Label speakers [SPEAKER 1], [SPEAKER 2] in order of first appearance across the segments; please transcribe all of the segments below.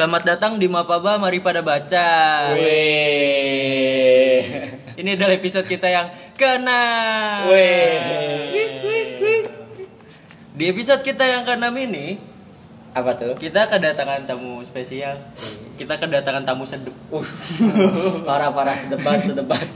[SPEAKER 1] Selamat datang di Mapaba, mari pada baca.
[SPEAKER 2] Wih.
[SPEAKER 1] Ini adalah episode kita yang kena. Di episode kita yang keenam ini,
[SPEAKER 2] Apa tuh?
[SPEAKER 1] kita kedatangan tamu spesial. Kita kedatangan tamu sedep.
[SPEAKER 2] Uh. Parah-parah sedebat, sedebat.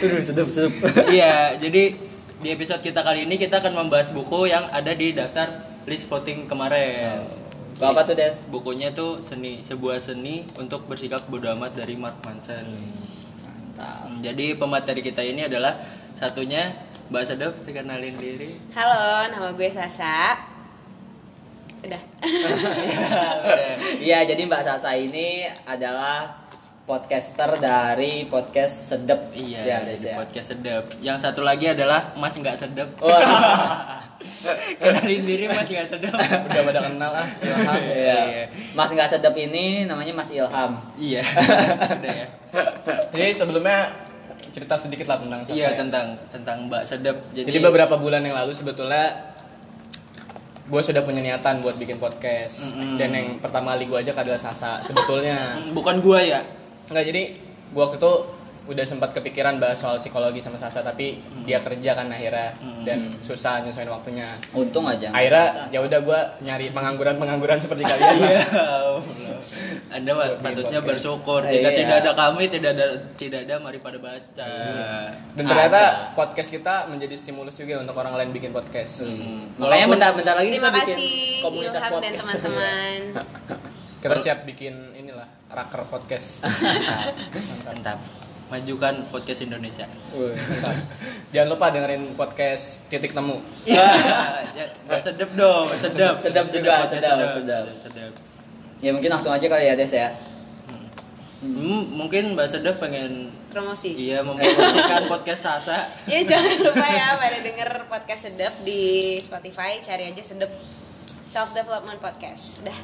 [SPEAKER 2] Aduh, sedep, sedep.
[SPEAKER 1] Iya, jadi di episode kita kali ini kita akan membahas buku yang ada di daftar list voting kemarin.
[SPEAKER 2] Buku apa tuh, Des?
[SPEAKER 1] Bukunya tuh seni sebuah seni untuk bersikap bodoh amat dari Mark Manson.
[SPEAKER 2] Mantap.
[SPEAKER 1] Hmm, Jadi pemateri kita ini adalah satunya Mbak Sedep, dikenalin diri.
[SPEAKER 3] Halo, nama gue Sasa. Udah.
[SPEAKER 2] Iya, jadi Mbak Sasa ini adalah podcaster dari podcast Sedep.
[SPEAKER 1] Iya,
[SPEAKER 2] ya, Des, ya.
[SPEAKER 1] podcast Sedep. Yang satu lagi adalah Mas nggak sedep.
[SPEAKER 2] Wah.
[SPEAKER 1] Kenalin diri Mas nggak sedep.
[SPEAKER 4] udah pada kenal ah Ilham
[SPEAKER 2] Iya.
[SPEAKER 1] Iya.
[SPEAKER 2] Mas nggak sedep ini namanya Mas Ilham.
[SPEAKER 1] Iya, udah ya.
[SPEAKER 4] jadi sebelumnya cerita sedikit lah tentang Sasa
[SPEAKER 1] Iya
[SPEAKER 4] ya.
[SPEAKER 1] tentang tentang Mbak Sedep. Jadi,
[SPEAKER 4] jadi beberapa bulan yang lalu sebetulnya gue sudah punya niatan buat bikin podcast
[SPEAKER 1] Mm-mm.
[SPEAKER 4] dan yang pertama kali gue ajak adalah Sasa sebetulnya
[SPEAKER 1] Mm, bukan gua ya.
[SPEAKER 4] Nggak jadi gue waktu itu udah sempat kepikiran bahas soal psikologi sama Sasa tapi dia kerja kan akhirnya
[SPEAKER 1] Mm.
[SPEAKER 4] dan susah nyesuaiin waktunya
[SPEAKER 2] Untung aja.
[SPEAKER 4] akhirnya ya udah gue nyari pengangguran pengangguran seperti kalian
[SPEAKER 1] Iya. Allah. Anda patutnya bersyukur. Jika
[SPEAKER 2] Iya.
[SPEAKER 1] tidak ada kami, tidak ada tidak ada mari pada baca.
[SPEAKER 4] dan ternyata
[SPEAKER 2] Ada.
[SPEAKER 4] podcast kita menjadi stimulus juga untuk orang lain bikin podcast
[SPEAKER 2] Hmm. Makanya bentar-bentar lagi
[SPEAKER 3] Terima
[SPEAKER 2] kita bikin
[SPEAKER 3] kasih
[SPEAKER 2] komunitas
[SPEAKER 3] Ilham dan
[SPEAKER 2] podcast.
[SPEAKER 3] teman-teman.
[SPEAKER 4] Kita siap bikin inilah raker podcast
[SPEAKER 1] Mantap. Majukan podcast Indonesia.
[SPEAKER 2] Wih.
[SPEAKER 4] Jangan lupa dengerin podcast Titik Temu.
[SPEAKER 1] Iya, ya, Mbak sedep dong, sedep,
[SPEAKER 2] Sedep, sedep,
[SPEAKER 1] podcast
[SPEAKER 2] sedep, sedep.
[SPEAKER 1] sedep.
[SPEAKER 2] Ya mungkin langsung aja kali ya Des ya.
[SPEAKER 1] Hmm, mungkin Mbak Sedep pengen
[SPEAKER 3] Promosi.
[SPEAKER 1] iya mempromosikan podcast Sasa.
[SPEAKER 3] Ya jangan lupa ya pada denger podcast Sedep di Spotify, cari aja Sedep Self Development Podcast. Udah.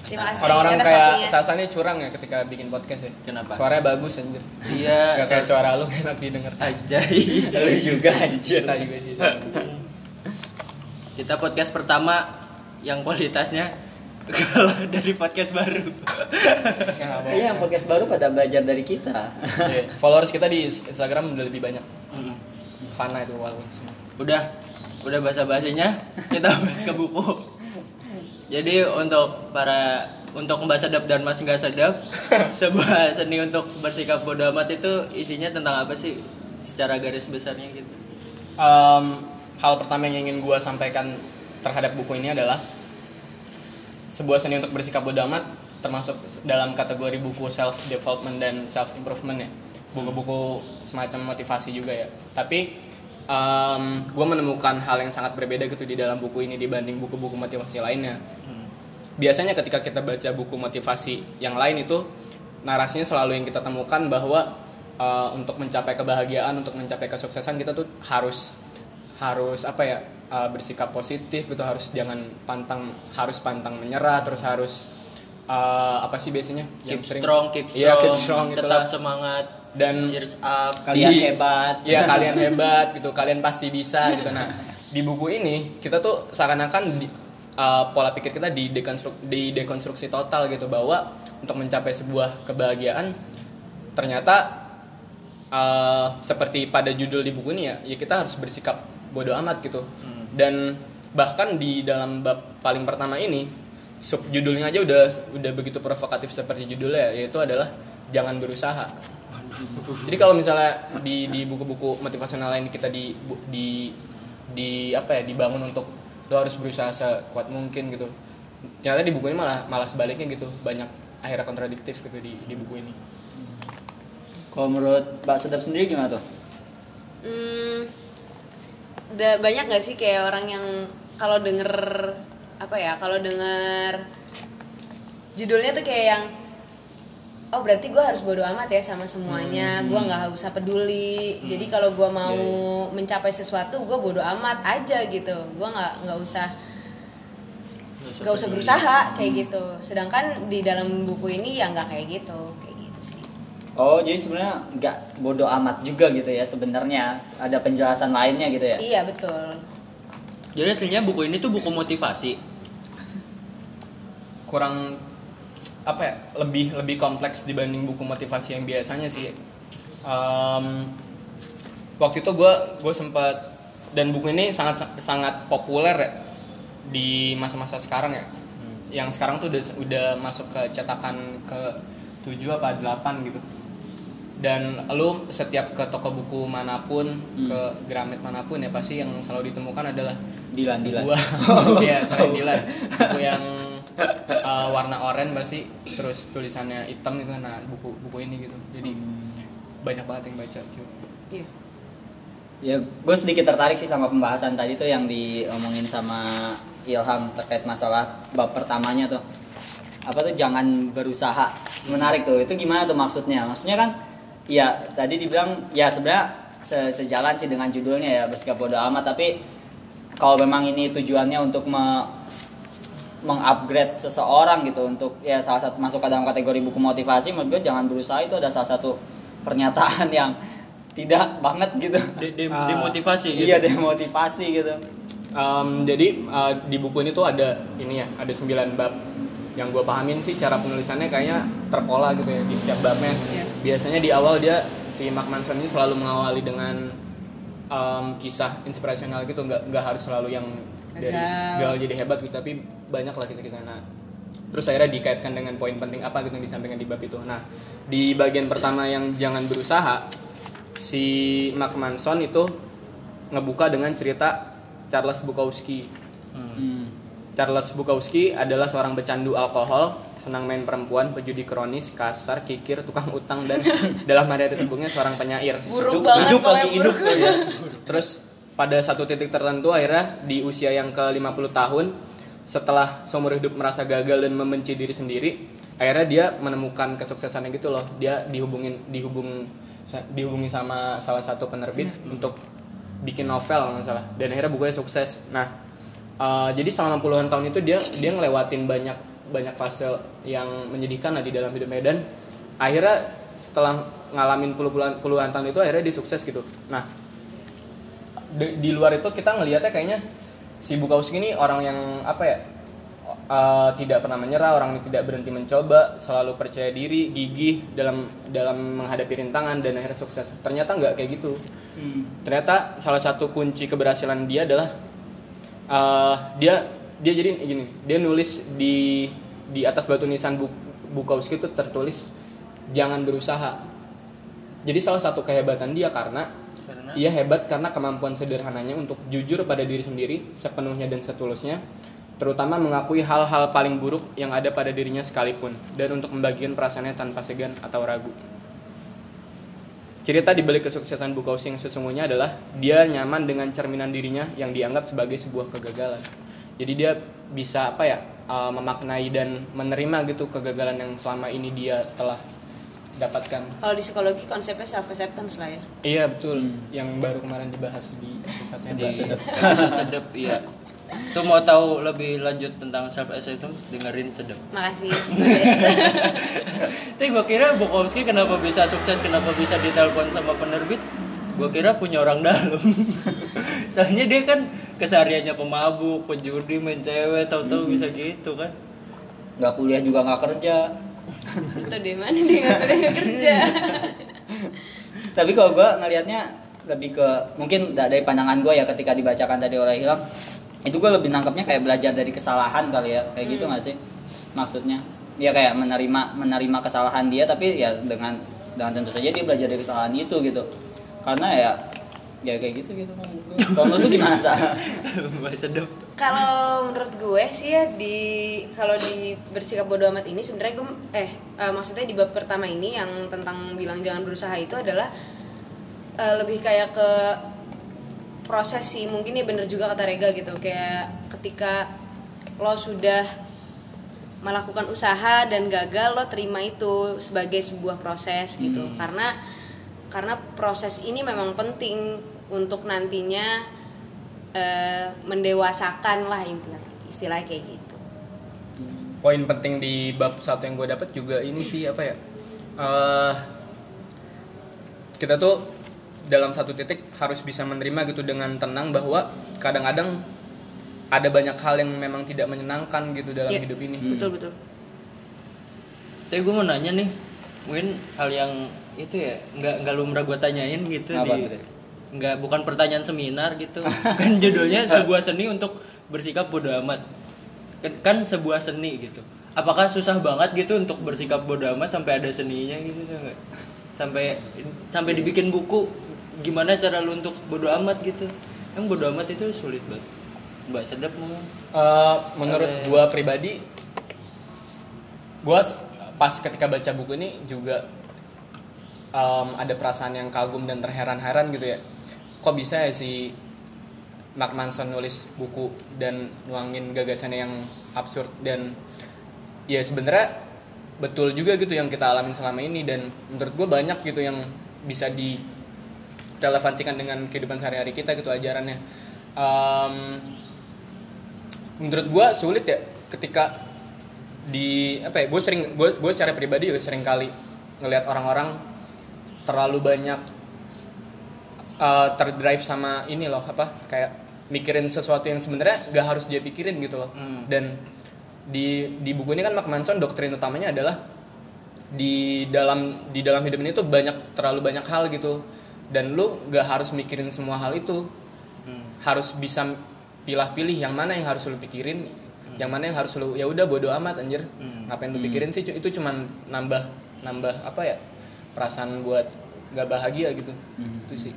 [SPEAKER 3] Terima kasih
[SPEAKER 4] Orang-orang kayak. Sasa nih curang ya ketika bikin podcast ya.
[SPEAKER 1] Kenapa?
[SPEAKER 4] Suaranya bagus anjir.
[SPEAKER 1] Iya,
[SPEAKER 4] Gak kayak suara lu enak didengar.
[SPEAKER 1] Ajay.
[SPEAKER 2] Lu juga anjir.
[SPEAKER 4] Kita juga sih sebenarnya.
[SPEAKER 1] Kita podcast pertama yang kualitasnya kalau dari podcast baru.
[SPEAKER 2] Iya, yang podcast baru pada belajar dari kita.
[SPEAKER 4] Iya, Followers kita di Instagram udah lebih banyak.
[SPEAKER 1] Mm.
[SPEAKER 4] Fana itu walaupun.
[SPEAKER 1] Udah, udah bahasa basinya kita bahas ke buku. Jadi untuk para untuk Mbak Sedap dan Mas nggak sedap, sebuah seni untuk bersikap bodoh amat itu isinya tentang apa sih? Secara garis besarnya gitu.
[SPEAKER 4] Em, hal pertama yang ingin gua sampaikan terhadap buku ini adalah sebuah seni untuk bersikap bodoh amat termasuk dalam kategori buku self development dan self improvement ya buku-buku semacam motivasi juga ya tapi gue menemukan hal yang sangat berbeda gitu di dalam buku ini dibanding buku-buku motivasi lainnya. Biasanya ketika kita baca buku motivasi yang lain itu narasinya selalu yang kita temukan bahwa uh, untuk mencapai kebahagiaan untuk mencapai kesuksesan kita tuh harus harus apa ya uh, bersikap positif gitu harus jangan pantang harus pantang menyerah terus harus uh, apa sih biasanya?
[SPEAKER 1] Keep
[SPEAKER 4] Yang
[SPEAKER 1] strong, keep strong,
[SPEAKER 4] Iya, keep strong gitu
[SPEAKER 1] tetap
[SPEAKER 4] lah.
[SPEAKER 1] semangat
[SPEAKER 4] Dan-
[SPEAKER 1] cheers up.
[SPEAKER 2] Kalian
[SPEAKER 4] Di-
[SPEAKER 2] hebat.
[SPEAKER 4] Iya kalian hebat gitu, kalian pasti bisa gitu. Nah di buku ini kita tuh seakan-akan uh, pola pikir kita di dekonstruk di dekonstruksi total gitu bahwa untuk mencapai sebuah kebahagiaan ternyata uh, seperti pada judul di buku ini ya, ya kita harus bersikap bodoh amat gitu. Dan bahkan di dalam bab paling pertama ini sub judulnya aja udah udah begitu provokatif seperti judulnya yaitu adalah jangan berusaha. Jadi kalau misalnya di di buku-buku motivasional lain kita di di di apa ya dibangun untuk lo harus berusaha sekuat mungkin gitu. Ternyata di buku ini malah malah sebaliknya gitu banyak akhirnya kontradiktif gitu di di buku ini.
[SPEAKER 2] Kalau menurut Mbak Sedap sendiri gimana tuh?
[SPEAKER 3] Hmm, da- banyak gak sih kayak orang yang kalau denger apa ya kalau denger judulnya tuh kayak yang oh berarti gue harus bodo amat ya sama semuanya. Gue nggak usah peduli. Jadi kalau gue mau mencapai sesuatu gue bodo amat aja gitu. Gue nggak nggak usah nggak usah berusaha kayak gitu. Sedangkan di dalam buku ini ya nggak kayak gitu kayak gitu sih.
[SPEAKER 2] Oh, jadi sebenarnya nggak bodoh amat juga gitu ya sebenarnya. Ada penjelasan lainnya gitu ya.
[SPEAKER 3] iya betul.
[SPEAKER 1] Jadi aslinya buku ini tuh buku motivasi.
[SPEAKER 4] kurang apa ya lebih lebih kompleks dibanding buku motivasi yang biasanya sih. Em, waktu itu gue gue sempat dan buku ini sangat sangat populer ya di masa-masa sekarang ya. Yang sekarang tuh udah udah masuk ke cetakan ke 7 apa 8 gitu. Dan lu setiap ke toko buku mana pun ke Gramet mana pun ya pasti yang selalu ditemukan adalah
[SPEAKER 2] Dilan, Dilan.
[SPEAKER 4] ya selain Dilan. Buku yang uh, warna oranye pasti terus tulisannya hitam gitu nah buku buku ini gitu jadi banyak banget yang baca cuy
[SPEAKER 3] Iya.
[SPEAKER 2] Ya, gue sedikit tertarik sih sama pembahasan tadi tuh yang diomongin sama Ilham terkait masalah bab pertamanya tuh. Apa tuh jangan berusaha. Menarik tuh. Itu gimana tuh maksudnya? Maksudnya kan ya tadi dibilang ya sebenarnya se- sejalan sih dengan judulnya ya bersikap bodo amat tapi kalau memang ini tujuannya untuk me- mengupgrade seseorang gitu untuk ya salah satu masuk ke dalam kategori buku motivasi menurut gue jangan berusaha itu ada salah satu pernyataan yang tidak banget gitu
[SPEAKER 1] De- de- demotivasi gitu.
[SPEAKER 2] iya demotivasi gitu
[SPEAKER 4] Um, jadi uh, di buku ini tuh ada ini ya, ada 9 bab. Yang gue pahamin sih cara penulisannya kayaknya terpola gitu ya di setiap babnya.
[SPEAKER 3] Iya.
[SPEAKER 4] Biasanya di awal dia si Mark Manson ini selalu mengawali dengan um, kisah inspirasional gitu, nggak nggak harus selalu yang dari
[SPEAKER 3] Gagal.
[SPEAKER 4] jadi hebat gitu, tapi banyak lah kisah-kisah. Nah, terus akhirnya dikaitkan dengan poin penting apa gitu yang disampaikan di bab itu. Nah, di bagian pertama yang jangan berusaha, si Mark Manson itu ngebuka dengan cerita Charles Bukowski.
[SPEAKER 2] Hmm.
[SPEAKER 4] Charles Bukowski adalah seorang pecandu alkohol, senang main perempuan, pejudi kronis, kasar, kikir, tukang utang dan dalam hari terbuknya seorang penyair.
[SPEAKER 3] Buruk banget
[SPEAKER 2] hidup
[SPEAKER 3] pokoknya
[SPEAKER 2] lagi hidup
[SPEAKER 3] buruk.
[SPEAKER 2] tuh ya
[SPEAKER 4] Terus pada satu titik tertentu akhirnya di usia yang ke-50 tahun setelah seumur hidup merasa gagal dan membenci diri sendiri, akhirnya dia menemukan kesuksesannya gitu loh. Dia dihubungin dihubung dihubungi sama salah satu penerbit untuk bikin novel nggak salah dan akhirnya bukunya sukses. Nah, uh, jadi selama puluhan tahun itu dia dia ngelewatin banyak banyak fase yang menyedihkan lah di dalam hidupnya dan akhirnya setelah ngalamin puluhan puluhan tahun itu akhirnya dia sukses gitu. Nah, di, di luar itu kita ngelihatnya kayaknya si Bukowski ini orang yang apa ya uh, tidak pernah menyerah orang yang tidak berhenti mencoba selalu percaya diri gigih dalam dalam menghadapi rintangan dan akhirnya sukses. Ternyata nggak kayak gitu. Ternyata salah satu kunci keberhasilan dia adalah uh, dia dia jadi gini dia nulis di di atas batu nisan Bu- Bukowski itu tertulis jangan berusaha. Jadi salah satu kehebatan dia Karena ia hebat karena kemampuan sederhananya untuk jujur pada diri sendiri sepenuhnya dan setulusnya terutama mengakui hal-hal paling buruk yang ada pada dirinya sekalipun dan untuk membagikan perasaannya tanpa segan atau ragu Cerita di balik kesuksesan Bukowski yang sesungguhnya adalah dia nyaman dengan cerminan dirinya yang dianggap sebagai sebuah kegagalan. Jadi dia bisa apa ya uh, memaknai dan menerima gitu kegagalan yang selama ini dia telah dapatkan.
[SPEAKER 3] Kalau di psikologi konsepnya self acceptance lah ya.
[SPEAKER 4] Iya betul, yang baru kemarin dibahas di episode
[SPEAKER 1] di episode sedep iya. Tuh mau tahu lebih lanjut tentang self acceptance dengerin sedep.
[SPEAKER 3] Makasih.
[SPEAKER 1] tapi gue kira Bukowski kenapa bisa sukses kenapa bisa ditelepon sama penerbit? Gue kira punya orang dalam. Soalnya dia kan kesehariannya pemabuk penjudi main cewek tahu-tahu bisa gitu kan.
[SPEAKER 2] Nggak kuliah juga nggak kerja
[SPEAKER 3] Itu di mana dia nggak boleh nggak kerja.
[SPEAKER 2] tapi kalau gue ngelihatnya lebih ke mungkin da- dari pandangan gue ya ketika dibacakan tadi oleh Ilham itu gue lebih nangkepnya kayak belajar dari kesalahan kali ya. Kayak gitu nggak sih? Maksudnya dia kayak menerima menerima kesalahan dia tapi ya dengan dengan tentu saja dia belajar dari kesalahan itu gitu. Karena ya ya kayak gitu gitu gue. kalau menurut lu gimana sah
[SPEAKER 1] Bahasa sedep
[SPEAKER 3] Kalau menurut gue sih ya di kalau di bersikap bodoh amat ini sebenarnya gue eh eh, maksudnya di bab pertama ini yang tentang bilang jangan berusaha itu adalah eh, lebih kayak ke proses sih. Mungkin ya bener juga kata Rega gitu kayak ketika lo sudah melakukan usaha dan gagal lo terima itu sebagai sebuah proses gitu. Karena karena proses ini memang penting untuk nantinya eh, mendewasakan lah intinya istilahnya kayak gitu.
[SPEAKER 4] Poin penting di bab satu yang gue dapat juga ini sih apa ya eh kita tuh dalam satu titik harus bisa menerima gitu dengan tenang bahwa kadang-kadang ada banyak hal yang memang tidak menyenangkan gitu dalam
[SPEAKER 3] Iya,
[SPEAKER 4] hidup ini.
[SPEAKER 3] Betul betul.
[SPEAKER 1] Tapi gue mau nanya nih mungkin hal yang itu ya nggak nggak lumrah gue tanyain gitu
[SPEAKER 2] Apa,
[SPEAKER 1] di? Nggak bukan pertanyaan seminar gitu. Kan judulnya sebuah seni untuk bersikap bodoh amat. Kan, kan sebuah seni gitu. Apakah susah banget gitu untuk bersikap bodoh amat sampai ada seninya gitu nggak? Sampai sampai dibikin buku gimana cara lu untuk bodoh amat gitu? Yang bodoh amat itu sulit banget. Mbak sedap ngomong
[SPEAKER 4] Eh, menurut
[SPEAKER 1] Oke.
[SPEAKER 4] gua pribadi gua pas ketika baca buku ini juga em, ada perasaan yang kagum dan terheran-heran gitu ya kok bisa ya si Mark Manson nulis buku dan nuangin gagasannya yang absurd dan ya sebenarnya betul juga gitu yang kita alamin selama ini dan menurut gue banyak gitu yang bisa di relevansikan dengan kehidupan sehari-hari kita gitu ajarannya. Em, menurut gue sulit ya ketika di apa ya gue sering gue gue secara pribadi juga sering kali ngelihat orang-orang terlalu banyak uh, terdrive sama ini loh apa kayak mikirin sesuatu yang sebenarnya gak harus dia pikirin gitu loh.
[SPEAKER 1] Hmm.
[SPEAKER 4] dan di di buku ini kan Mark Manson doktrin utamanya adalah di dalam di dalam hidup ini tuh banyak terlalu banyak hal gitu. Dan lu gak harus mikirin semua hal itu.
[SPEAKER 1] Hmm.
[SPEAKER 4] harus bisa pilah-pilih yang mana yang harus lu pikirin yang mana yang harus lu ya udah bodo amat anjir.
[SPEAKER 1] Hmm.
[SPEAKER 4] ngapain lu pikirin sih? Itu cuman nambah nambah apa ya perasaan buat gak bahagia gitu. Itu sih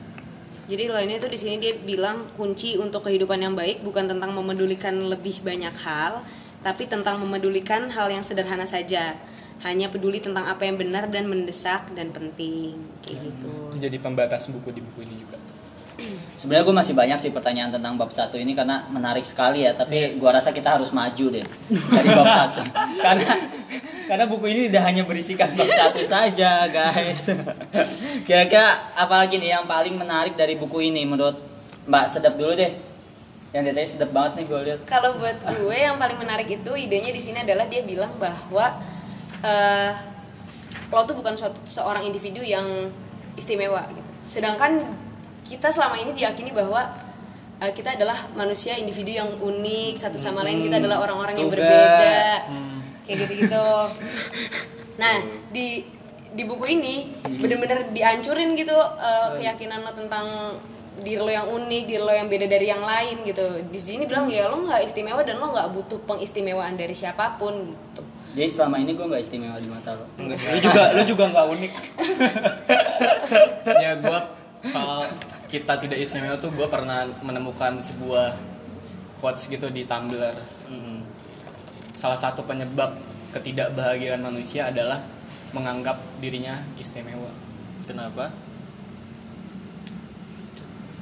[SPEAKER 3] Jadi lainnya itu di sini dia bilang kunci untuk kehidupan yang baik bukan tentang memedulikan lebih banyak hal, tapi tentang memedulikan hal yang sederhana saja. Hanya peduli tentang apa yang benar dan mendesak dan penting, kayak gitu.
[SPEAKER 4] itu jadi pembatas buku di buku ini juga
[SPEAKER 2] Sebenarnya gue masih banyak sih pertanyaan tentang bab satu ini karena menarik sekali ya. Tapi gua rasa kita harus maju deh dari bab satu. karena karena buku ini tidak hanya berisikan bab satu saja, guys. Kira-kira apalagi nih yang paling menarik dari buku ini menurut Mbak Sedap dulu deh. Yang dia tadi sedap banget nih gue lihat.
[SPEAKER 3] Kalau buat gue yang paling menarik itu idenya di sini adalah dia bilang bahwa eh lo tuh bukan suatu seorang individu yang istimewa gitu. Sedangkan kita selama ini diyakini bahwa eh, kita adalah manusia individu yang unik satu sama lain. Kita adalah orang-orang yang berbeda. Kayak gitu-gitu. Nah, di di buku ini bener-bener dihancurin gitu eh, keyakinan lo tentang diri lo yang unik, diri lo yang beda dari yang lain gitu. Di sini bilang ya lo nggak istimewa dan lo nggak butuh pengistimewaan dari siapa pun gitu.
[SPEAKER 2] Jadi selama ini gue nggak istimewa di mata lo.
[SPEAKER 1] lu juga lu juga nggak unik
[SPEAKER 4] ya gue soal kita tidak istimewa tuh gue pernah menemukan sebuah quotes gitu di Tumblr.
[SPEAKER 1] Hmm.
[SPEAKER 4] salah satu penyebab ketidakbahagiaan manusia adalah menganggap dirinya istimewa.
[SPEAKER 1] Kenapa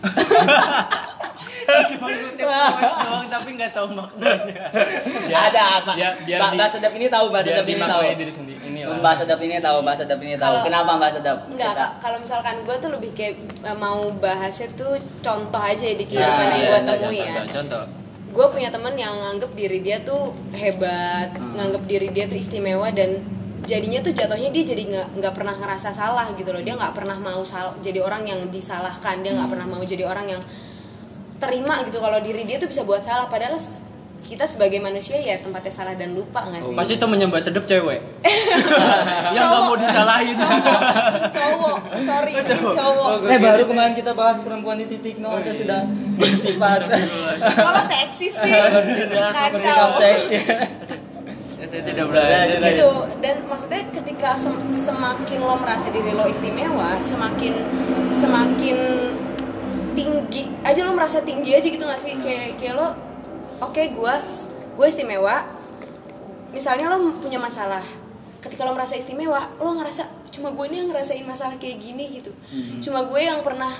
[SPEAKER 1] doang tapi nggak tahu maknanya.
[SPEAKER 2] Ada apa?
[SPEAKER 4] Ya, biar
[SPEAKER 2] Mbak
[SPEAKER 4] di-
[SPEAKER 2] Mbak Sedap ini tahu, Mbak
[SPEAKER 4] biar
[SPEAKER 2] Sedap ini tahu.
[SPEAKER 4] diri sendiri ini lah
[SPEAKER 2] Mbak Sedap ini tahu, Mbak Sedap ini tahu. Kenapa Mbak Sedap?
[SPEAKER 3] Enggak, kalau misalkan gue tuh lebih kayak eh, mau bahasnya tuh contoh aja di kehidupan
[SPEAKER 2] Nah,
[SPEAKER 3] yang
[SPEAKER 2] iya,
[SPEAKER 3] gue
[SPEAKER 2] contoh,
[SPEAKER 3] temui ya.
[SPEAKER 1] Contoh, contoh.
[SPEAKER 3] gue punya temen yang nganggep diri dia tuh hebat
[SPEAKER 2] Hmm.
[SPEAKER 3] nganggep diri dia tuh istimewa dan jadinya tuh jatuhnya dia jadi nggak nggak pernah ngerasa salah gitu loh dia nggak pernah mau sal jadi orang yang disalahkan dia nggak
[SPEAKER 2] Hmm.
[SPEAKER 3] pernah mau jadi orang yang terima gitu kalau diri dia tuh bisa buat salah. Padahal kita sebagai manusia ya tempatnya salah dan lupa nggak sih?
[SPEAKER 1] Pasti temennya Mbak Sedep cewek. yang nggak mau disalahin.
[SPEAKER 3] cowok. Sorry cowok.
[SPEAKER 2] Eh baru kemarin kita bahas perempuan di titik nol itu sudah bersifat.
[SPEAKER 3] Kalau seksi sih.
[SPEAKER 2] Bersikap
[SPEAKER 3] kacau.
[SPEAKER 1] Ya, saya tidak belajar.
[SPEAKER 3] gitu. dan maksudnya ketika sem- semakin lo merasa diri lo istimewa semakin semakin tinggi aja lo merasa tinggi aja gitu gak sih? Kayak kayak lo oke gue gue istimewa. Misalnya lo punya masalah ketika lo merasa istimewa lo ngerasa cuma gue nih yang ngerasain masalah kayak gini gitu. Cuma gue yang pernah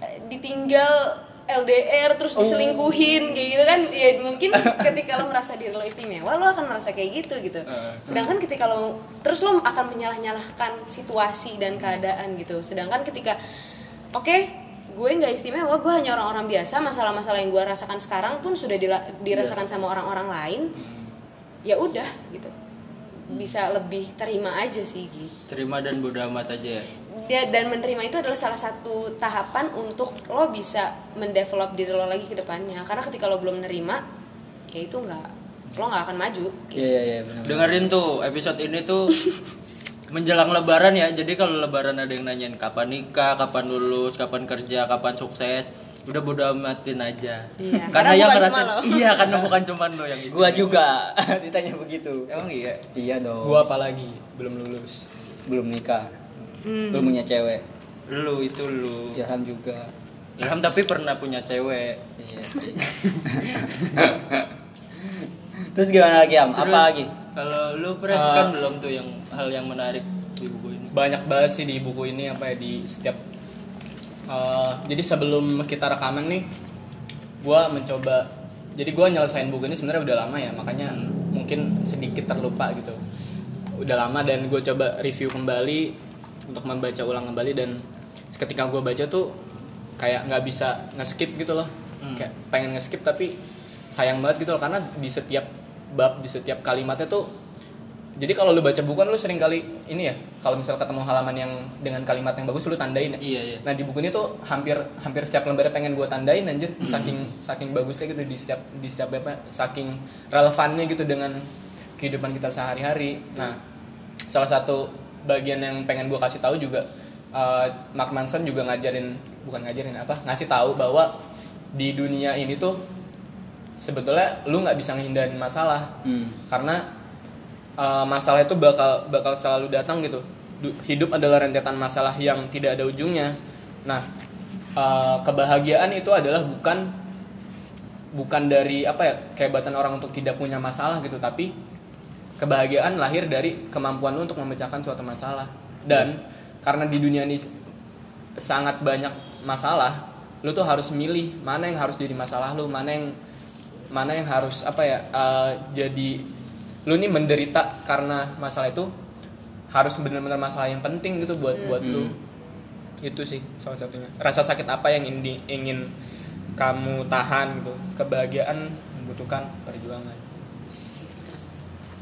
[SPEAKER 3] eh, ditinggal LDR terus diselingkuhin kayak gitu kan? Ya mungkin ketika lo merasa diri lo istimewa lo akan merasa kayak gitu gitu. Sedangkan ketika lo terus lo akan menyalah-nyalahkan situasi dan keadaan gitu. Sedangkan ketika oke gue nggak istimewa gue hanya orang-orang biasa masalah-masalah yang gue rasakan sekarang pun sudah dila- dirasakan sama orang-orang lain ya udah gitu bisa lebih terima aja sih gitu
[SPEAKER 1] Terima dan bodo amat aja ya.
[SPEAKER 3] dia dan menerima itu adalah salah satu tahapan untuk lo bisa mendevelop diri lo lagi ke depannya karena ketika lo belum menerima ya itu nggak lo nggak akan maju gitu.
[SPEAKER 2] Iya iya iya benar.
[SPEAKER 1] dengerin tuh episode ini tuh menjelang lebaran ya jadi kalau lebaran ada yang nanyain kapan nikah kapan lulus kapan kerja kapan sukses udah bodo amatin aja
[SPEAKER 3] Iya,
[SPEAKER 1] karena,
[SPEAKER 3] karena
[SPEAKER 1] yang ngerasa
[SPEAKER 3] lo.
[SPEAKER 1] iya karena bukan cuma lo yang
[SPEAKER 2] Gua juga ditanya begitu.
[SPEAKER 1] emang iya
[SPEAKER 2] Iya dong.
[SPEAKER 4] Gua apalagi belum lulus.
[SPEAKER 2] belum nikah.
[SPEAKER 3] Hmm.
[SPEAKER 2] Belum punya cewek.
[SPEAKER 1] lu itu lu
[SPEAKER 2] Ilham juga.
[SPEAKER 1] Ilham tapi pernah punya cewek
[SPEAKER 2] Iya sih. Terus gimana lagi Am? Apa
[SPEAKER 1] Terus,
[SPEAKER 2] lagi?
[SPEAKER 1] Kalau lu pres
[SPEAKER 4] Uh,
[SPEAKER 1] kan belum tuh yang hal yang menarik di buku ini.
[SPEAKER 4] Banyak banget sih di buku ini apa ya di setiap eh, jadi sebelum kita rekaman nih gua mencoba jadi gua nyelesain buku ini sebenarnya udah lama ya makanya mungkin sedikit terlupa gitu. Udah lama dan gue coba review kembali untuk membaca ulang kembali dan ketika gue baca tuh kayak nggak bisa nge-skip gitu loh.
[SPEAKER 1] Hmm.
[SPEAKER 4] kayak pengen nge-skip tapi sayang banget gitu loh karena di setiap bab di setiap kalimatnya tuh jadi kalau lu baca buku kan lu sering kali ini ya kalau misal ketemu halaman yang dengan kalimat yang bagus lu tandain ya.
[SPEAKER 1] Iya iya.
[SPEAKER 4] Nah di buku ini tuh hampir hampir setiap lembarnya pengen gue tandain anjir saking saking bagusnya gitu di setiap di setiap apa saking relevannya gitu dengan kehidupan kita sehari-hari. Nah salah satu bagian yang pengen gue kasih tahu juga eh, Mark Manson juga ngajarin bukan ngajarin apa ngasih tahu bahwa di dunia ini tuh sebetulnya lu nggak bisa ngehindarin masalah.
[SPEAKER 2] Hmm.
[SPEAKER 4] karena uh, masalah itu bakal bakal selalu datang gitu. Du- hidup adalah rentetan masalah yang tidak ada ujungnya. Nah uh, kebahagiaan itu adalah bukan bukan dari apa ya kehebatan orang untuk tidak punya masalah gitu tapi kebahagiaan lahir dari kemampuan lu untuk memecahkan suatu masalah. Dan karena di dunia ini sangat banyak masalah lu tuh harus milih mana yang harus jadi masalah lu mana yang mana yang harus apa ya uh, jadi lu nih menderita karena masalah itu harus benar-benar masalah yang penting gitu buat buat lu. Itu sih salah satunya. Rasa sakit apa yang ingin ingin kamu tahan gitu? Kebahagiaan membutuhkan perjuangan.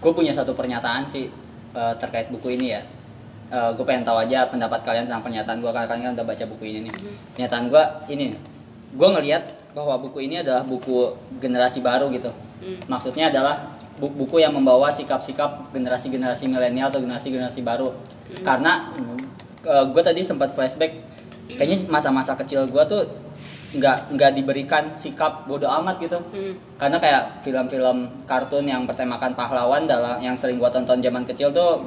[SPEAKER 2] Gue punya satu pernyataan sih eh, terkait buku ini ya. gue pengen tahu aja pendapat kalian tentang pernyataan gue karena kalian kan udah baca buku ini nih. Pernyataan gue ini, gue ngelihat bahwa buku ini adalah buku generasi baru gitu. Maksudnya adalah bu- buku yang membawa sikap-sikap generasi-generasi milenial atau generasi-generasi baru. Karena gue tadi sempat flashback, kayaknya masa-masa kecil gue tuh nggak nggak diberikan sikap bodoh amat gitu
[SPEAKER 3] Hmm.
[SPEAKER 2] karena kayak film-film kartun yang bertemakan pahlawan dalam yang sering gua tonton zaman kecil tuh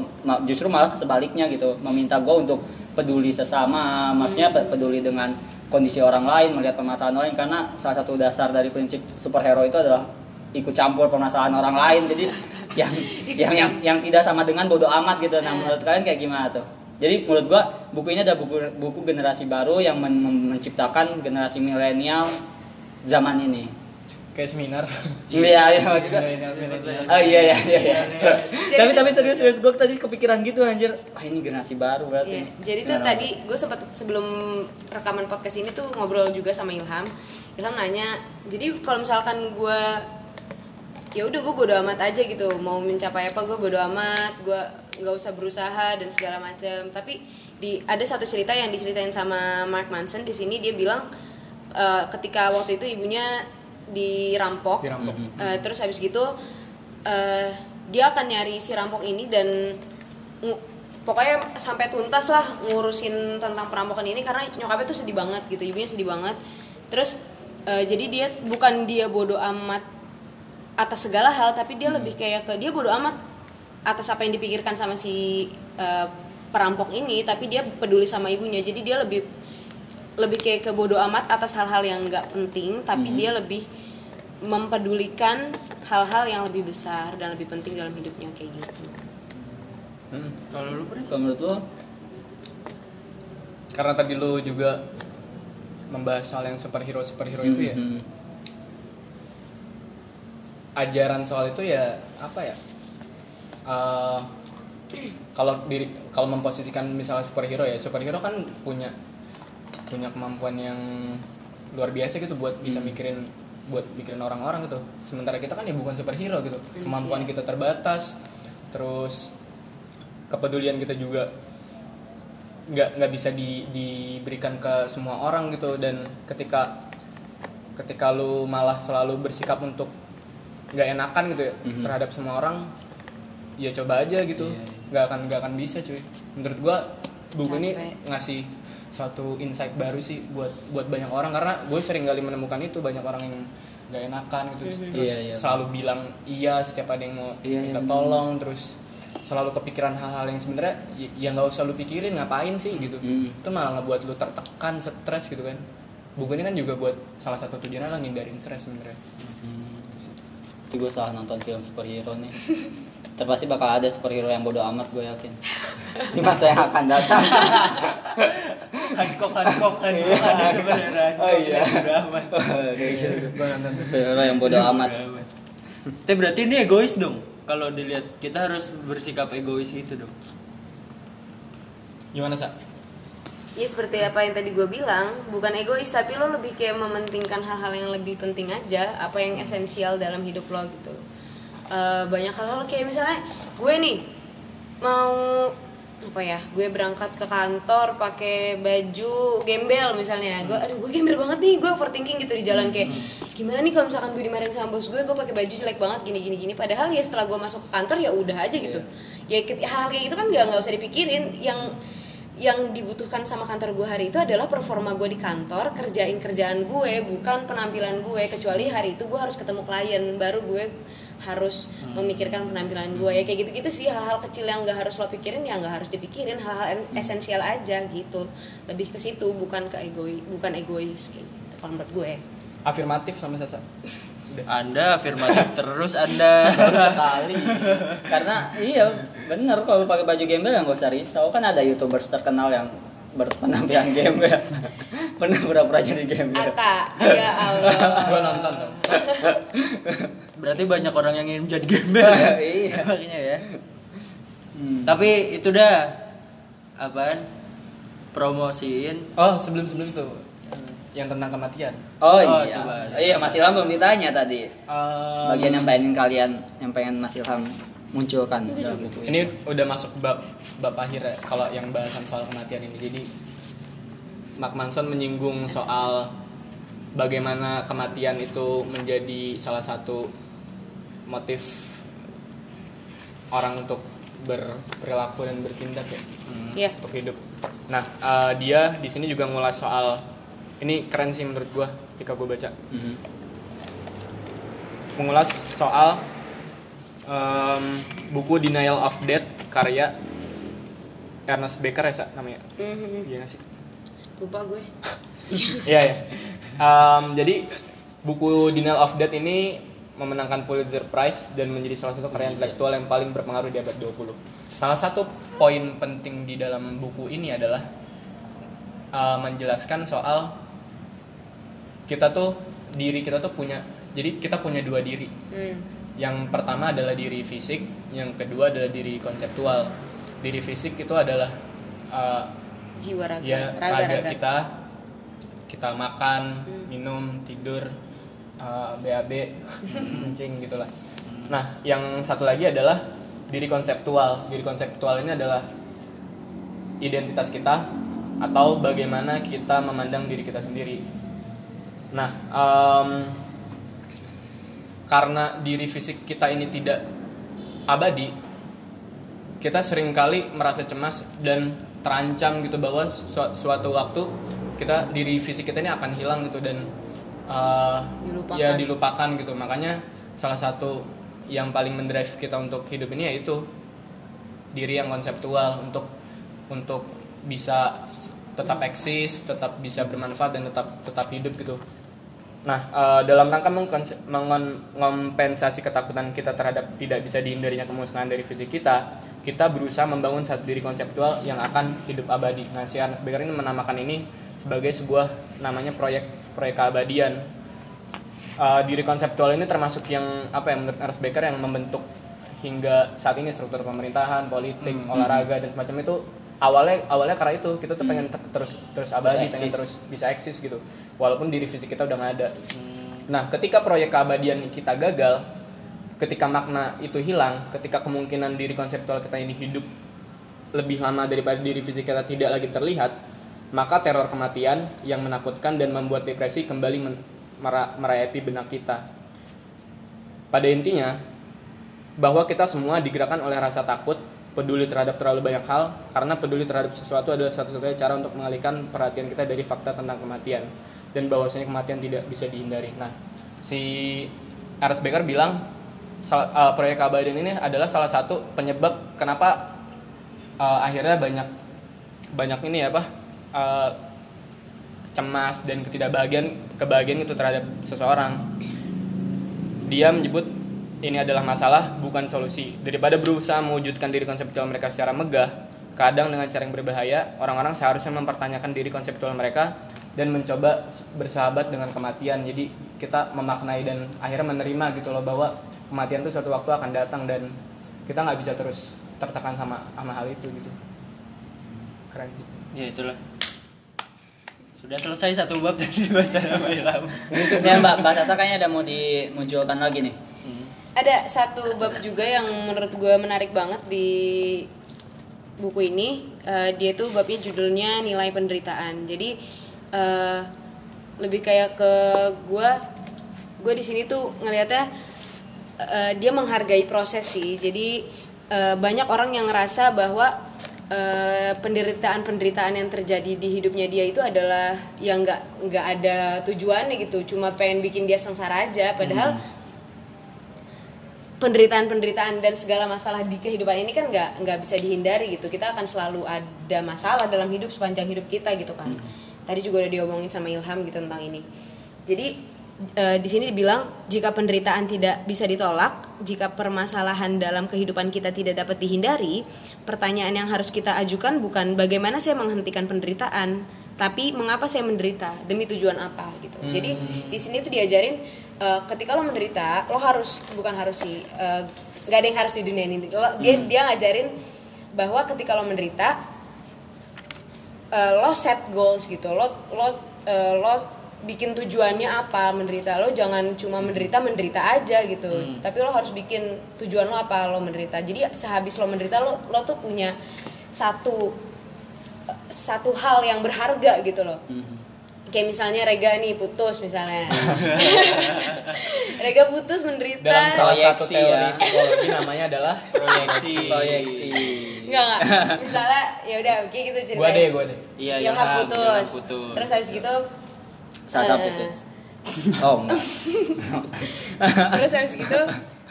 [SPEAKER 2] justru malah sebaliknya gitu meminta gua untuk peduli sesama maksudnya pe- peduli dengan kondisi orang lain melihat permasalahan orang lain karena salah satu dasar dari prinsip superhero itu adalah ikut campur permasalahan orang lain. Jadi yang yang yang yang tidak sama dengan bodoh amat gitu. Nah menurut kalian kayak gimana tuh? Jadi menurut gua buku ini ada buku buku generasi baru yang men- men- menciptakan generasi milenial zaman ini.
[SPEAKER 4] Kayak seminar
[SPEAKER 2] Iya, iya maksudnya.
[SPEAKER 4] Milenial, milenial.
[SPEAKER 2] Oh iya iya iya. iya. tapi tapi serius serius gue tadi kepikiran gitu anjir. Wah ini generasi baru berarti.
[SPEAKER 3] Iya, jadi tuh tadi gue sempat sebelum rekaman podcast ini tuh ngobrol juga sama Ilham. Ilham nanya, jadi kalau misalkan gue ya udah gue bodo amat aja gitu, mau mencapai apa gue bodo amat, gue nggak usah berusaha dan segala macam. Tapi di ada satu cerita yang diceritain sama Mark Manson di sini dia bilang eh, ketika waktu itu ibunya dirampok,
[SPEAKER 4] Dirampok.
[SPEAKER 3] Eh, terus habis gitu eh, dia akan nyari si rampok ini dan pokoknya sampai tuntas lah ngurusin tentang perampokan ini karena nyokapnya tuh sedih banget gitu ibunya sedih banget. Terus eh, jadi dia bukan dia bodoh amat atas segala hal tapi dia lebih kayak ke dia bodoh amat atas apa yang dipikirkan sama si eh, perampok ini tapi dia peduli sama ibunya. Jadi dia lebih lebih kayak ke bodoh amat atas hal-hal yang nggak penting tapi dia lebih mempedulikan hal-hal yang lebih besar dan lebih penting dalam hidupnya kayak gitu
[SPEAKER 4] Hmm.
[SPEAKER 1] kalau lu
[SPEAKER 2] Kalau menurut lo?
[SPEAKER 4] karena tadi lu juga membahas hal yang superhero superhero itu ya
[SPEAKER 2] Mhm.
[SPEAKER 4] ajaran soal itu ya apa ya Eh, kalau diri kalau memposisikan misalnya superhero ya superhero kan punya punya kemampuan yang luar biasa gitu buat bisa mikirin buat mikirin orang-orang gitu. Sementara kita kan ya bukan superhero gitu. Kemampuan kita terbatas terus kepedulian kita juga nggak nggak bisa di, diberikan ke semua orang gitu. Dan ketika ketika lu malah selalu bersikap untuk nggak enakan gitu ya
[SPEAKER 2] Mhm.
[SPEAKER 4] terhadap semua orang ya coba aja gitu.
[SPEAKER 2] Iya, iya.
[SPEAKER 4] nggak akan nggak akan bisa cuy. Menurut gua buku ini ngasih suatu insight baru sih buat buat banyak orang. Karena gue sering kali menemukan itu banyak orang yang nggak enakan gitu. Terus
[SPEAKER 2] Iya, iya.
[SPEAKER 4] selalu bilang iya setiap ada yang mau
[SPEAKER 2] Iya,
[SPEAKER 4] minta
[SPEAKER 2] iya,
[SPEAKER 4] tolong terus selalu kepikiran hal-hal yang sebenarnya y- ya nggak usah lu pikirin ngapain sih gitu.
[SPEAKER 2] Hmm.
[SPEAKER 4] itu malah ngebuat lu tertekan stres gitu kan. Buku ini kan juga buat salah satu tujuannya lah ngindarin stres sebenarnya.
[SPEAKER 2] Itu gue salah nonton film superhero nih terpasti bakal ada superhero yang bodoh amat gue yakin di masa yang akan datang
[SPEAKER 1] Hancock Hancock Hancock ada sebenarnya
[SPEAKER 2] Oh, iya. Gitu.
[SPEAKER 1] Gua nonton tuh.
[SPEAKER 2] superhero yang bodoh amat.
[SPEAKER 1] Tapi berarti ini egois dong. Kalau dilihat kita harus bersikap egois gitu dong.
[SPEAKER 4] gimana sa
[SPEAKER 3] Ya seperti apa yang tadi gue bilang, bukan egois tapi lo lebih kayak mementingkan hal-hal yang lebih penting aja, apa yang esensial dalam hidup lo gitu. Eh, banyak hal-hal. Kayak misalnya gue nih mau apa ya, gue berangkat ke kantor pakai baju gembel misalnya, gue aduh gue gembel banget nih, gue overthinking gitu di jalan. Kayak gimana nih kalau misalkan gue dimarahin sama bos gue, gue pakai baju jelek banget gini gini gini, padahal ya setelah gue masuk ke kantor ya udah aja gitu, ya ke- hal kayak gitu kan nggak nggak usah dipikirin, yang yang dibutuhkan sama kantor gue hari itu adalah performa gue di kantor kerjain kerjaan gue bukan penampilan gue. Kecuali hari itu gue harus ketemu klien baru gue harus memikirkan penampilan gue ya kayak gitu-gitu sih hal-hal kecil yang nggak harus lo pikirin ya nggak harus dipikirin. Hal-hal en- esensial aja gitu. Lebih ke situ bukan ke egois bukan egois kayak gitu kalau menurut gue.
[SPEAKER 4] Afirmatif sama sasa?
[SPEAKER 1] Anda afirmatif terus Anda.
[SPEAKER 2] baru sekali. Karena iya bener kalau pakai baju gembel yang gak usah risau. Kan ada youtubers terkenal yang berpenampilan gembel pernah pura-pura jadi gembel
[SPEAKER 3] Ata ya Allah
[SPEAKER 4] gua nonton
[SPEAKER 1] Berarti banyak orang yang ingin menjadi gembel. ya?
[SPEAKER 2] Iya.
[SPEAKER 1] Makanya ya.
[SPEAKER 2] Hmm.
[SPEAKER 1] Tapi itu dah apaan? Promosiin
[SPEAKER 4] oh sebelum sebelum itu yang tentang kematian
[SPEAKER 2] oh,
[SPEAKER 1] Oh,
[SPEAKER 2] iya
[SPEAKER 1] coba.
[SPEAKER 2] iya Mas Ilham belum ditanya tadi
[SPEAKER 4] Em,
[SPEAKER 2] bagian yang pengen kalian yang pengen Mas Ilham munculkan. Dalam buku
[SPEAKER 4] ini udah masuk bab bab akhir ya kalau yang bahasan soal kematian ini. Jadi Mark Manson menyinggung soal bagaimana kematian itu menjadi salah satu motif orang untuk berperilaku dan bertindak ya
[SPEAKER 3] ya
[SPEAKER 4] untuk hidup. Nah eh, dia di sini juga ngulas soal ini keren sih menurut gua ketika gua baca.
[SPEAKER 2] Mhm.
[SPEAKER 4] mengulas soal em, buku Denial of Death karya Ernest Becker ya Sa, namanya?
[SPEAKER 3] Mhm.
[SPEAKER 4] iya nggak sih?
[SPEAKER 3] Lupa gue.
[SPEAKER 4] Iya ya Em, jadi buku Denial of Death ini memenangkan Pulitzer Prize dan menjadi salah satu karya intelektual yang paling berpengaruh di abad 20 salah satu poin penting di dalam buku ini adalah eh, menjelaskan soal kita tuh diri kita tuh punya jadi kita punya dua diri.
[SPEAKER 3] Hmm.
[SPEAKER 4] Yang pertama adalah diri fisik, yang kedua adalah diri konseptual. Diri fisik itu adalah uh,
[SPEAKER 3] jiwa raga
[SPEAKER 4] ya
[SPEAKER 3] raga,
[SPEAKER 4] raga
[SPEAKER 3] raga.
[SPEAKER 4] kita, kita makan, minum, tidur, uh, BAB, kencing gitulah. Nah, yang satu lagi adalah diri konseptual. Diri konseptual ini adalah identitas kita atau bagaimana kita memandang diri kita sendiri. Nah, em, karena diri fisik kita ini tidak abadi, kita sering kali merasa cemas dan terancam gitu bahwa su- suatu waktu kita diri fisik kita ini akan hilang gitu dan uh,
[SPEAKER 3] Dilupakan.
[SPEAKER 4] ya dilupakan gitu. Makanya salah satu yang paling mendrive kita untuk hidup ini yaitu diri yang konseptual untuk untuk bisa tetap eksis, tetap bisa bermanfaat dan tetap tetap hidup gitu. Nah, eh, dalam rangka mengompensasi ketakutan kita terhadap tidak bisa dihindarinya kemusnahan dari fisik kita, kita berusaha membangun satu diri konseptual yang akan hidup abadi. Nah, si Ernest Becker ini menamakan ini sebagai sebuah namanya proyek proyek keabadian. Eh, diri konseptual ini termasuk yang apa ya menurut Ernest Becker yang membentuk hingga saat ini struktur pemerintahan, politik, olahraga dan semacam itu awalnya awalnya karena itu kita tuh pengen ter- terus terus abadi,
[SPEAKER 2] Eksis.
[SPEAKER 4] pengen terus bisa eksis gitu. Walaupun diri fisik kita udah nggak ada. Nah, ketika proyek keabadian kita gagal, ketika makna itu hilang, ketika kemungkinan diri konseptual kita ini hidup lebih lama daripada diri fisik kita tidak lagi terlihat, maka teror kematian yang menakutkan dan membuat depresi kembali men- mera- merayati benak kita. pada intinya bahwa kita semua digerakkan oleh rasa takut peduli terhadap terlalu banyak hal karena peduli terhadap sesuatu adalah satu-satunya cara untuk mengalihkan perhatian kita dari fakta tentang kematian dan bahwasanya kematian tidak bisa dihindari. Nah, si Ernest Becker bilang uh, proyek keabadian ini adalah salah satu penyebab kenapa uh, akhirnya banyak banyak ini ya apa uh, cemas dan ketidakbahagiaan kebahagiaan itu terhadap seseorang dia menyebut ini adalah masalah bukan solusi daripada berusaha mewujudkan diri konseptual mereka secara megah kadang dengan cara yang berbahaya orang-orang seharusnya mempertanyakan diri konseptual mereka dan mencoba bersahabat dengan kematian jadi kita memaknai dan akhirnya menerima gitu loh bahwa kematian itu suatu waktu akan datang dan kita nggak bisa terus tertekan sama sama hal itu gitu keren gitu
[SPEAKER 1] Ya itulah. Sudah selesai satu bab tadi dibaca sama Ilham.
[SPEAKER 2] Ya Mbak, Mbak Sasa kayaknya ada mau dimunculkan lagi nih.
[SPEAKER 1] Hmm.
[SPEAKER 3] ada satu bab juga yang menurut gue menarik banget di buku ini Eh, dia tuh babnya judulnya nilai penderitaan jadi eh, lebih kayak ke gue gue di sini tuh ngelihatnya eh, dia menghargai proses sih. Jadi eh, banyak orang yang ngerasa bahwa penderitaan-penderitaan yang terjadi di hidupnya dia itu adalah yang nggak nggak ada tujuannya gitu. Cuma pengen bikin dia sengsara aja. Padahal penderitaan-penderitaan dan segala masalah di kehidupan ini kan nggak nggak bisa dihindari gitu. Kita akan selalu ada masalah dalam hidup sepanjang hidup kita gitu kan tadi juga udah diomongin sama Ilham gitu tentang ini. Jadi eh, di sini dibilang jika penderitaan tidak bisa ditolak jika permasalahan dalam kehidupan kita tidak dapat dihindari pertanyaan yang harus kita ajukan bukan bagaimana saya menghentikan penderitaan tapi mengapa saya menderita demi tujuan apa gitu. Jadi di sini tuh diajarin eh, ketika lo menderita lo harus bukan harus sih eh, nggak ada yang harus di dunia ini. Lo- dia dia ngajarin bahwa ketika lo menderita eh, lo set goals gitu lo lo eh, lo bikin tujuannya apa menderita lo jangan cuma menderita menderita aja gitu. Tapi lo harus bikin tujuan lo apa lo menderita. Jadi sehabis lo menderita lo lo tuh punya satu satu hal yang berharga gitu loh kayak misalnya Rega nih putus misalnya Rega putus menderita
[SPEAKER 4] dalam salah satu
[SPEAKER 2] Proyeksi
[SPEAKER 4] teori
[SPEAKER 2] ya.
[SPEAKER 4] psikologi namanya adalah
[SPEAKER 1] Proyeksi.
[SPEAKER 2] Proyeksi.
[SPEAKER 3] Enggak enggak. Misalnya ya udah kayak gitu ceritanya.
[SPEAKER 4] gua deh gua deh
[SPEAKER 1] Iya,
[SPEAKER 3] Ilham, putus.
[SPEAKER 1] Putus.
[SPEAKER 3] Terus habis gitu
[SPEAKER 2] Sasa
[SPEAKER 3] eh,
[SPEAKER 2] putus. Oh enggak.
[SPEAKER 3] Terus habis gitu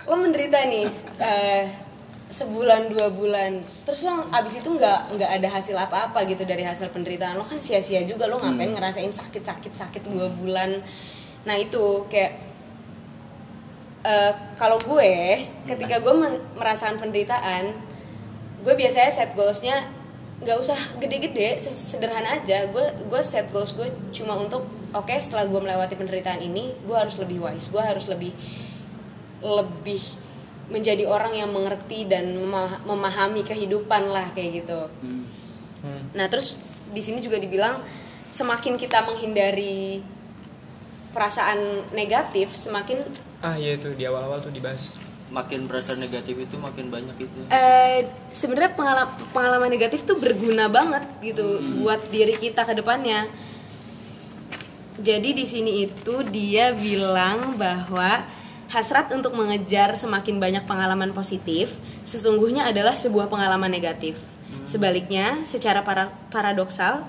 [SPEAKER 3] lo menderita nih eh, sebulan dua bulan. Terus lo abis itu nggak nggak ada hasil apa-apa gitu dari hasil penderitaan lo kan sia-sia juga lo ngapain ngerasain sakit-sakit sakit dua bulan. Nah itu kayak eh, kalau gue ketika gue merasakan penderitaan gue biasanya set goalsnya nggak usah gede-gede sederhana aja gue gue set goals gue cuma untuk oke setelah gue melewati penderitaan ini gue harus lebih wise gue harus lebih lebih menjadi orang yang mengerti dan mema- memahami kehidupan lah kayak gitu
[SPEAKER 2] Hmm.
[SPEAKER 4] Hmm.
[SPEAKER 3] nah terus di sini juga dibilang semakin kita menghindari perasaan negatif semakin
[SPEAKER 4] ah iya tuh di awal-awal tuh dibahas
[SPEAKER 1] Makin perasaan negatif itu makin banyak itu.
[SPEAKER 3] eh sebenarnya pengalaman pengalaman negatif tuh berguna banget gitu buat diri kita ke depannya. Jadi di sini itu dia bilang bahwa hasrat untuk mengejar semakin banyak pengalaman positif sesungguhnya adalah sebuah pengalaman negatif. Sebaliknya, secara para- paradoksal,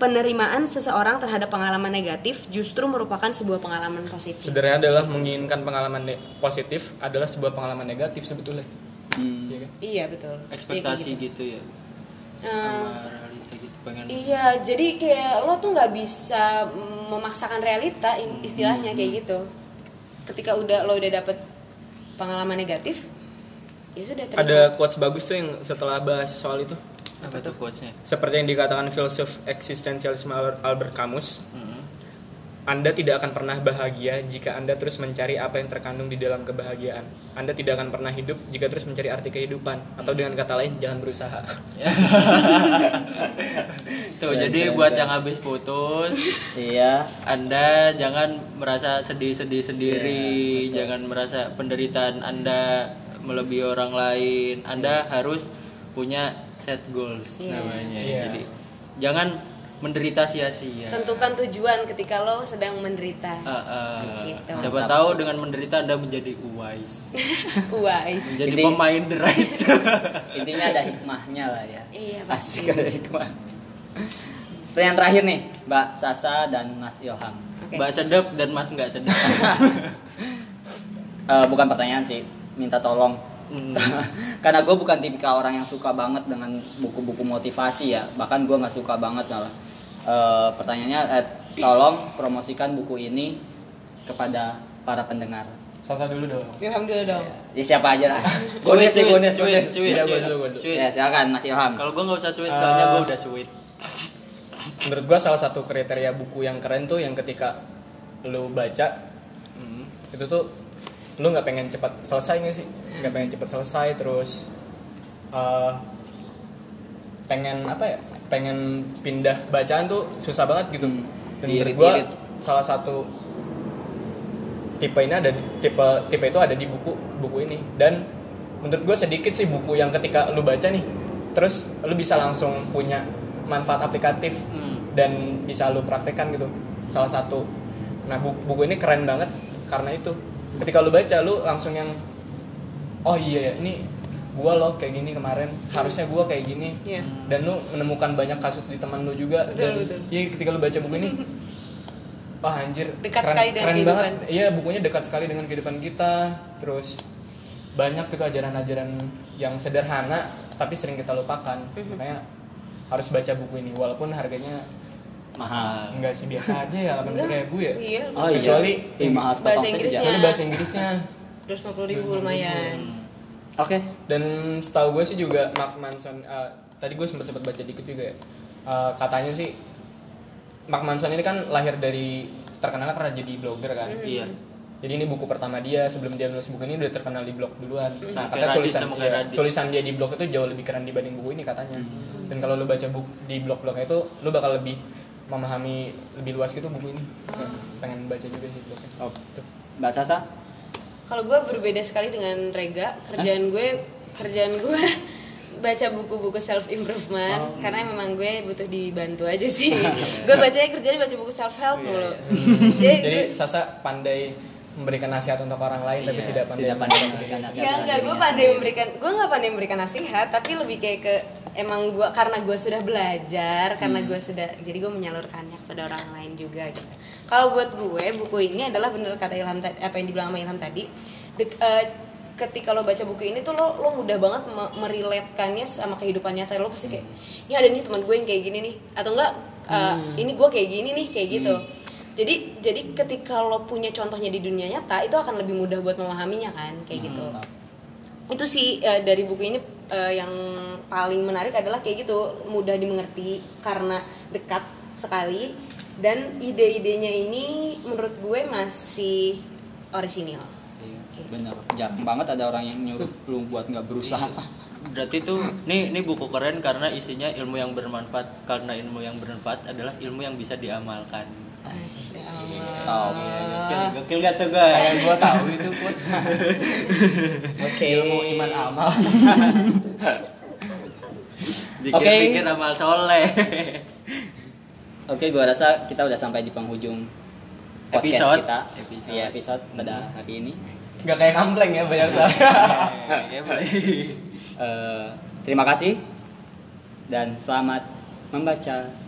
[SPEAKER 3] penerimaan seseorang terhadap pengalaman negatif justru merupakan sebuah pengalaman positif.
[SPEAKER 4] sebenarnya adalah menginginkan pengalaman positif adalah sebuah pengalaman negatif sebetulnya
[SPEAKER 2] Hmm.
[SPEAKER 4] Iya kan?
[SPEAKER 3] Iya betul.
[SPEAKER 1] Ekspektasi
[SPEAKER 3] Iya, kayak
[SPEAKER 1] gitu. ya. Gitu pengen.
[SPEAKER 3] Iya, jadi kayak lo tuh nggak bisa memaksakan realita istilahnya kayak gitu. Ketika udah lo udah dapet pengalaman negatif, ya sudah terima.
[SPEAKER 4] ada quotes bagus tuh yang setelah bahas soal itu
[SPEAKER 1] Apa tuh quotesnya?
[SPEAKER 4] seperti yang dikatakan filsuf eksistensialisme Al- Albert Camus
[SPEAKER 1] Mm-mm.
[SPEAKER 4] Anda tidak akan pernah bahagia jika Anda terus mencari apa yang terkandung di dalam kebahagiaan. Anda tidak akan pernah hidup jika terus mencari arti kehidupan. Atau dengan kata lain, jangan berusaha.
[SPEAKER 1] Tuh,
[SPEAKER 2] Keren,
[SPEAKER 1] jadi
[SPEAKER 2] keren,
[SPEAKER 1] buat
[SPEAKER 2] keren.
[SPEAKER 1] yang habis putus,
[SPEAKER 2] Iya.
[SPEAKER 1] Anda jangan merasa sedih-sedih sendiri,
[SPEAKER 2] Iya,
[SPEAKER 1] jangan merasa penderitaan Anda melebihi orang lain. Anda harus punya set goals
[SPEAKER 3] Iya.
[SPEAKER 1] namanya.
[SPEAKER 4] Iya.
[SPEAKER 1] Jadi jangan menderita sia-sia.
[SPEAKER 3] tentukan tujuan ketika lo sedang menderita
[SPEAKER 1] Ah, ah.
[SPEAKER 3] Gitu.
[SPEAKER 1] Siapa tahu dengan menderita Anda menjadi wise,
[SPEAKER 3] wise
[SPEAKER 1] menjadi
[SPEAKER 2] Jadi-
[SPEAKER 1] pemain the right.
[SPEAKER 2] intinya ada hikmahnya lah ya
[SPEAKER 3] Iya,
[SPEAKER 2] pasti
[SPEAKER 3] pasti.
[SPEAKER 2] ada hikmah Terus yang terakhir nih Mbak Sasa dan Mas Ilham
[SPEAKER 3] Oke.
[SPEAKER 1] Mbak sedap dan Mas nggak sedap.
[SPEAKER 2] Eh, bukan pertanyaan sih minta tolong
[SPEAKER 1] Hmm.
[SPEAKER 2] karena gue bukan tipikal orang yang suka banget dengan buku-buku motivasi ya bahkan gue nggak suka banget malah Eh, pertanyaannya eh, tolong promosikan buku ini kepada para pendengar
[SPEAKER 4] Sasa dulu dong.
[SPEAKER 3] Ilham dulu dong
[SPEAKER 2] ya siapa aja lah
[SPEAKER 1] Sweet,
[SPEAKER 2] Gones ya
[SPEAKER 1] sweet,
[SPEAKER 2] Gones
[SPEAKER 1] sweet,
[SPEAKER 2] Gones.
[SPEAKER 1] sweet, sweet,
[SPEAKER 2] ya silakan Mas Ilham
[SPEAKER 1] Kalau gue nggak usah sweet, soalnya
[SPEAKER 4] Eh,
[SPEAKER 1] gue udah sweet.
[SPEAKER 4] Menurut gua salah satu kriteria buku yang keren tuh yang ketika lu baca
[SPEAKER 1] Hmm.
[SPEAKER 4] itu tuh lu nggak pengen cepat selesai nggak sih nggak pengen cepat selesai terus eh, pengen apa ya pengen pindah bacaan tuh susah banget gitu.
[SPEAKER 2] Hmm,
[SPEAKER 4] dan menurut gua
[SPEAKER 2] irit-irit.
[SPEAKER 4] salah satu tipe ini ada tipe tipe itu ada di buku buku ini. Dan menurut gue sedikit sih buku yang ketika lu baca nih terus lu bisa langsung punya manfaat aplikatif
[SPEAKER 1] Hmm.
[SPEAKER 4] dan bisa lu praktekkan gitu. Salah satu. Nah buku, buku ini keren banget karena itu. Ketika lu baca lu langsung yang oh iya ya ini gua loh kayak gini kemarin harusnya gua kayak gini
[SPEAKER 3] Iya.
[SPEAKER 4] dan lu menemukan banyak kasus di teman lu juga
[SPEAKER 3] Betul,
[SPEAKER 4] dan
[SPEAKER 3] betul.
[SPEAKER 4] iya ketika lu baca buku ini wah anjir
[SPEAKER 3] Dekat
[SPEAKER 4] keren,
[SPEAKER 3] sekali dengan
[SPEAKER 4] keren
[SPEAKER 3] kehidupan.
[SPEAKER 4] banget iya bukunya dekat sekali dengan kehidupan kita terus banyak gitu ajaran-ajaran yang sederhana tapi sering kita lupakan
[SPEAKER 3] Mhm.
[SPEAKER 4] makanya harus baca buku ini walaupun harganya
[SPEAKER 2] mahal
[SPEAKER 4] enggak sih biasa aja ya delapan ribu ya
[SPEAKER 3] iya
[SPEAKER 2] oh iya
[SPEAKER 4] Kecuali
[SPEAKER 2] sepotong
[SPEAKER 3] Bahasa. Inggrisnya.
[SPEAKER 4] kecuali bahasa Inggrisnya
[SPEAKER 3] 250 ribu lumayan
[SPEAKER 2] oke.
[SPEAKER 4] Dan setahu gue sih juga Mark Manson eh, tadi gue sempat sempat baca dikit juga ya. Eh, katanya sih Mark Manson ini kan lahir dari terkenal karena jadi blogger kan?
[SPEAKER 1] Iya.
[SPEAKER 4] jadi ini buku pertama dia sebelum dia nulis buku ini udah terkenal di blog duluan.
[SPEAKER 1] Sama
[SPEAKER 4] Nah, katanya tulisan iya,
[SPEAKER 1] Radit.
[SPEAKER 4] tulisan dia di blog itu jauh lebih keren dibanding buku ini katanya. Dan kalau lu baca buku di blog-blognya itu lu bakal lebih memahami lebih luas gitu buku ini. Pengen baca juga sih blognya.
[SPEAKER 2] Oh.
[SPEAKER 4] Tuh.
[SPEAKER 2] Mbak Sasa
[SPEAKER 3] kalau gue berbeda sekali dengan Rega kerjaan gue kerjaan gue baca buku-buku self improvement karena memang gue butuh dibantu aja sih. Gue bacanya kerjanya baca buku self help mulu. Jadi,
[SPEAKER 4] jadi
[SPEAKER 3] gue-
[SPEAKER 4] Sasa pandai memberikan nasihat untuk orang lain tapi
[SPEAKER 1] Iya,
[SPEAKER 4] tidak pandai
[SPEAKER 2] tidak pandai memberikan nasihat.
[SPEAKER 3] Ya enggak gue pandai memberikan gue nggak pandai memberikan nasihat tapi lebih kayak ke emang gue karena gue sudah belajar karena gue sudah jadi gue menyalurkannya kepada orang lain juga gitu kalau buat gue buku ini adalah bener kata Ilham tadi apa yang dibilang sama Ilham tadi. Dek- eh, ketika lo baca buku ini tuh lo lo mudah banget me- meriletkannya sama kehidupan nyata lo. Pasti kayak ini ada nih teman gue yang kayak gini nih. Atau enggak eh, ini gue kayak gini nih kayak gitu. Jadi jadi ketika lo punya contohnya di dunia nyata itu akan lebih mudah buat memahaminya kan kayak gitu. itu sih eh, dari buku ini eh, yang paling menarik adalah kayak gitu. Mudah dimengerti karena dekat sekali dan ide-idenya ini menurut gue masih orisinil.
[SPEAKER 2] Iya, bener. Jarang banget ada orang yang nyuruh lu buat nggak berusaha.
[SPEAKER 1] Berarti tuh nih nih buku keren karena isinya ilmu yang bermanfaat. Karena ilmu yang bermanfaat adalah ilmu yang bisa diamalkan.
[SPEAKER 2] Oh,
[SPEAKER 1] Gokil, gokil gak tuh guys?
[SPEAKER 2] kayak gua tahu itu quotes oke.
[SPEAKER 4] Ilmu iman amal.
[SPEAKER 1] Dikir-pikir amal soleh.
[SPEAKER 2] Oke, gua rasa kita udah sampai di penghujung podcast
[SPEAKER 1] Episode.
[SPEAKER 2] kita.
[SPEAKER 1] Episode.
[SPEAKER 2] Iya, episode pada hari ini.
[SPEAKER 4] nggak kayak kampleng ya banyak salah
[SPEAKER 1] Ya boleh.
[SPEAKER 2] Eh, terima kasih dan selamat membaca.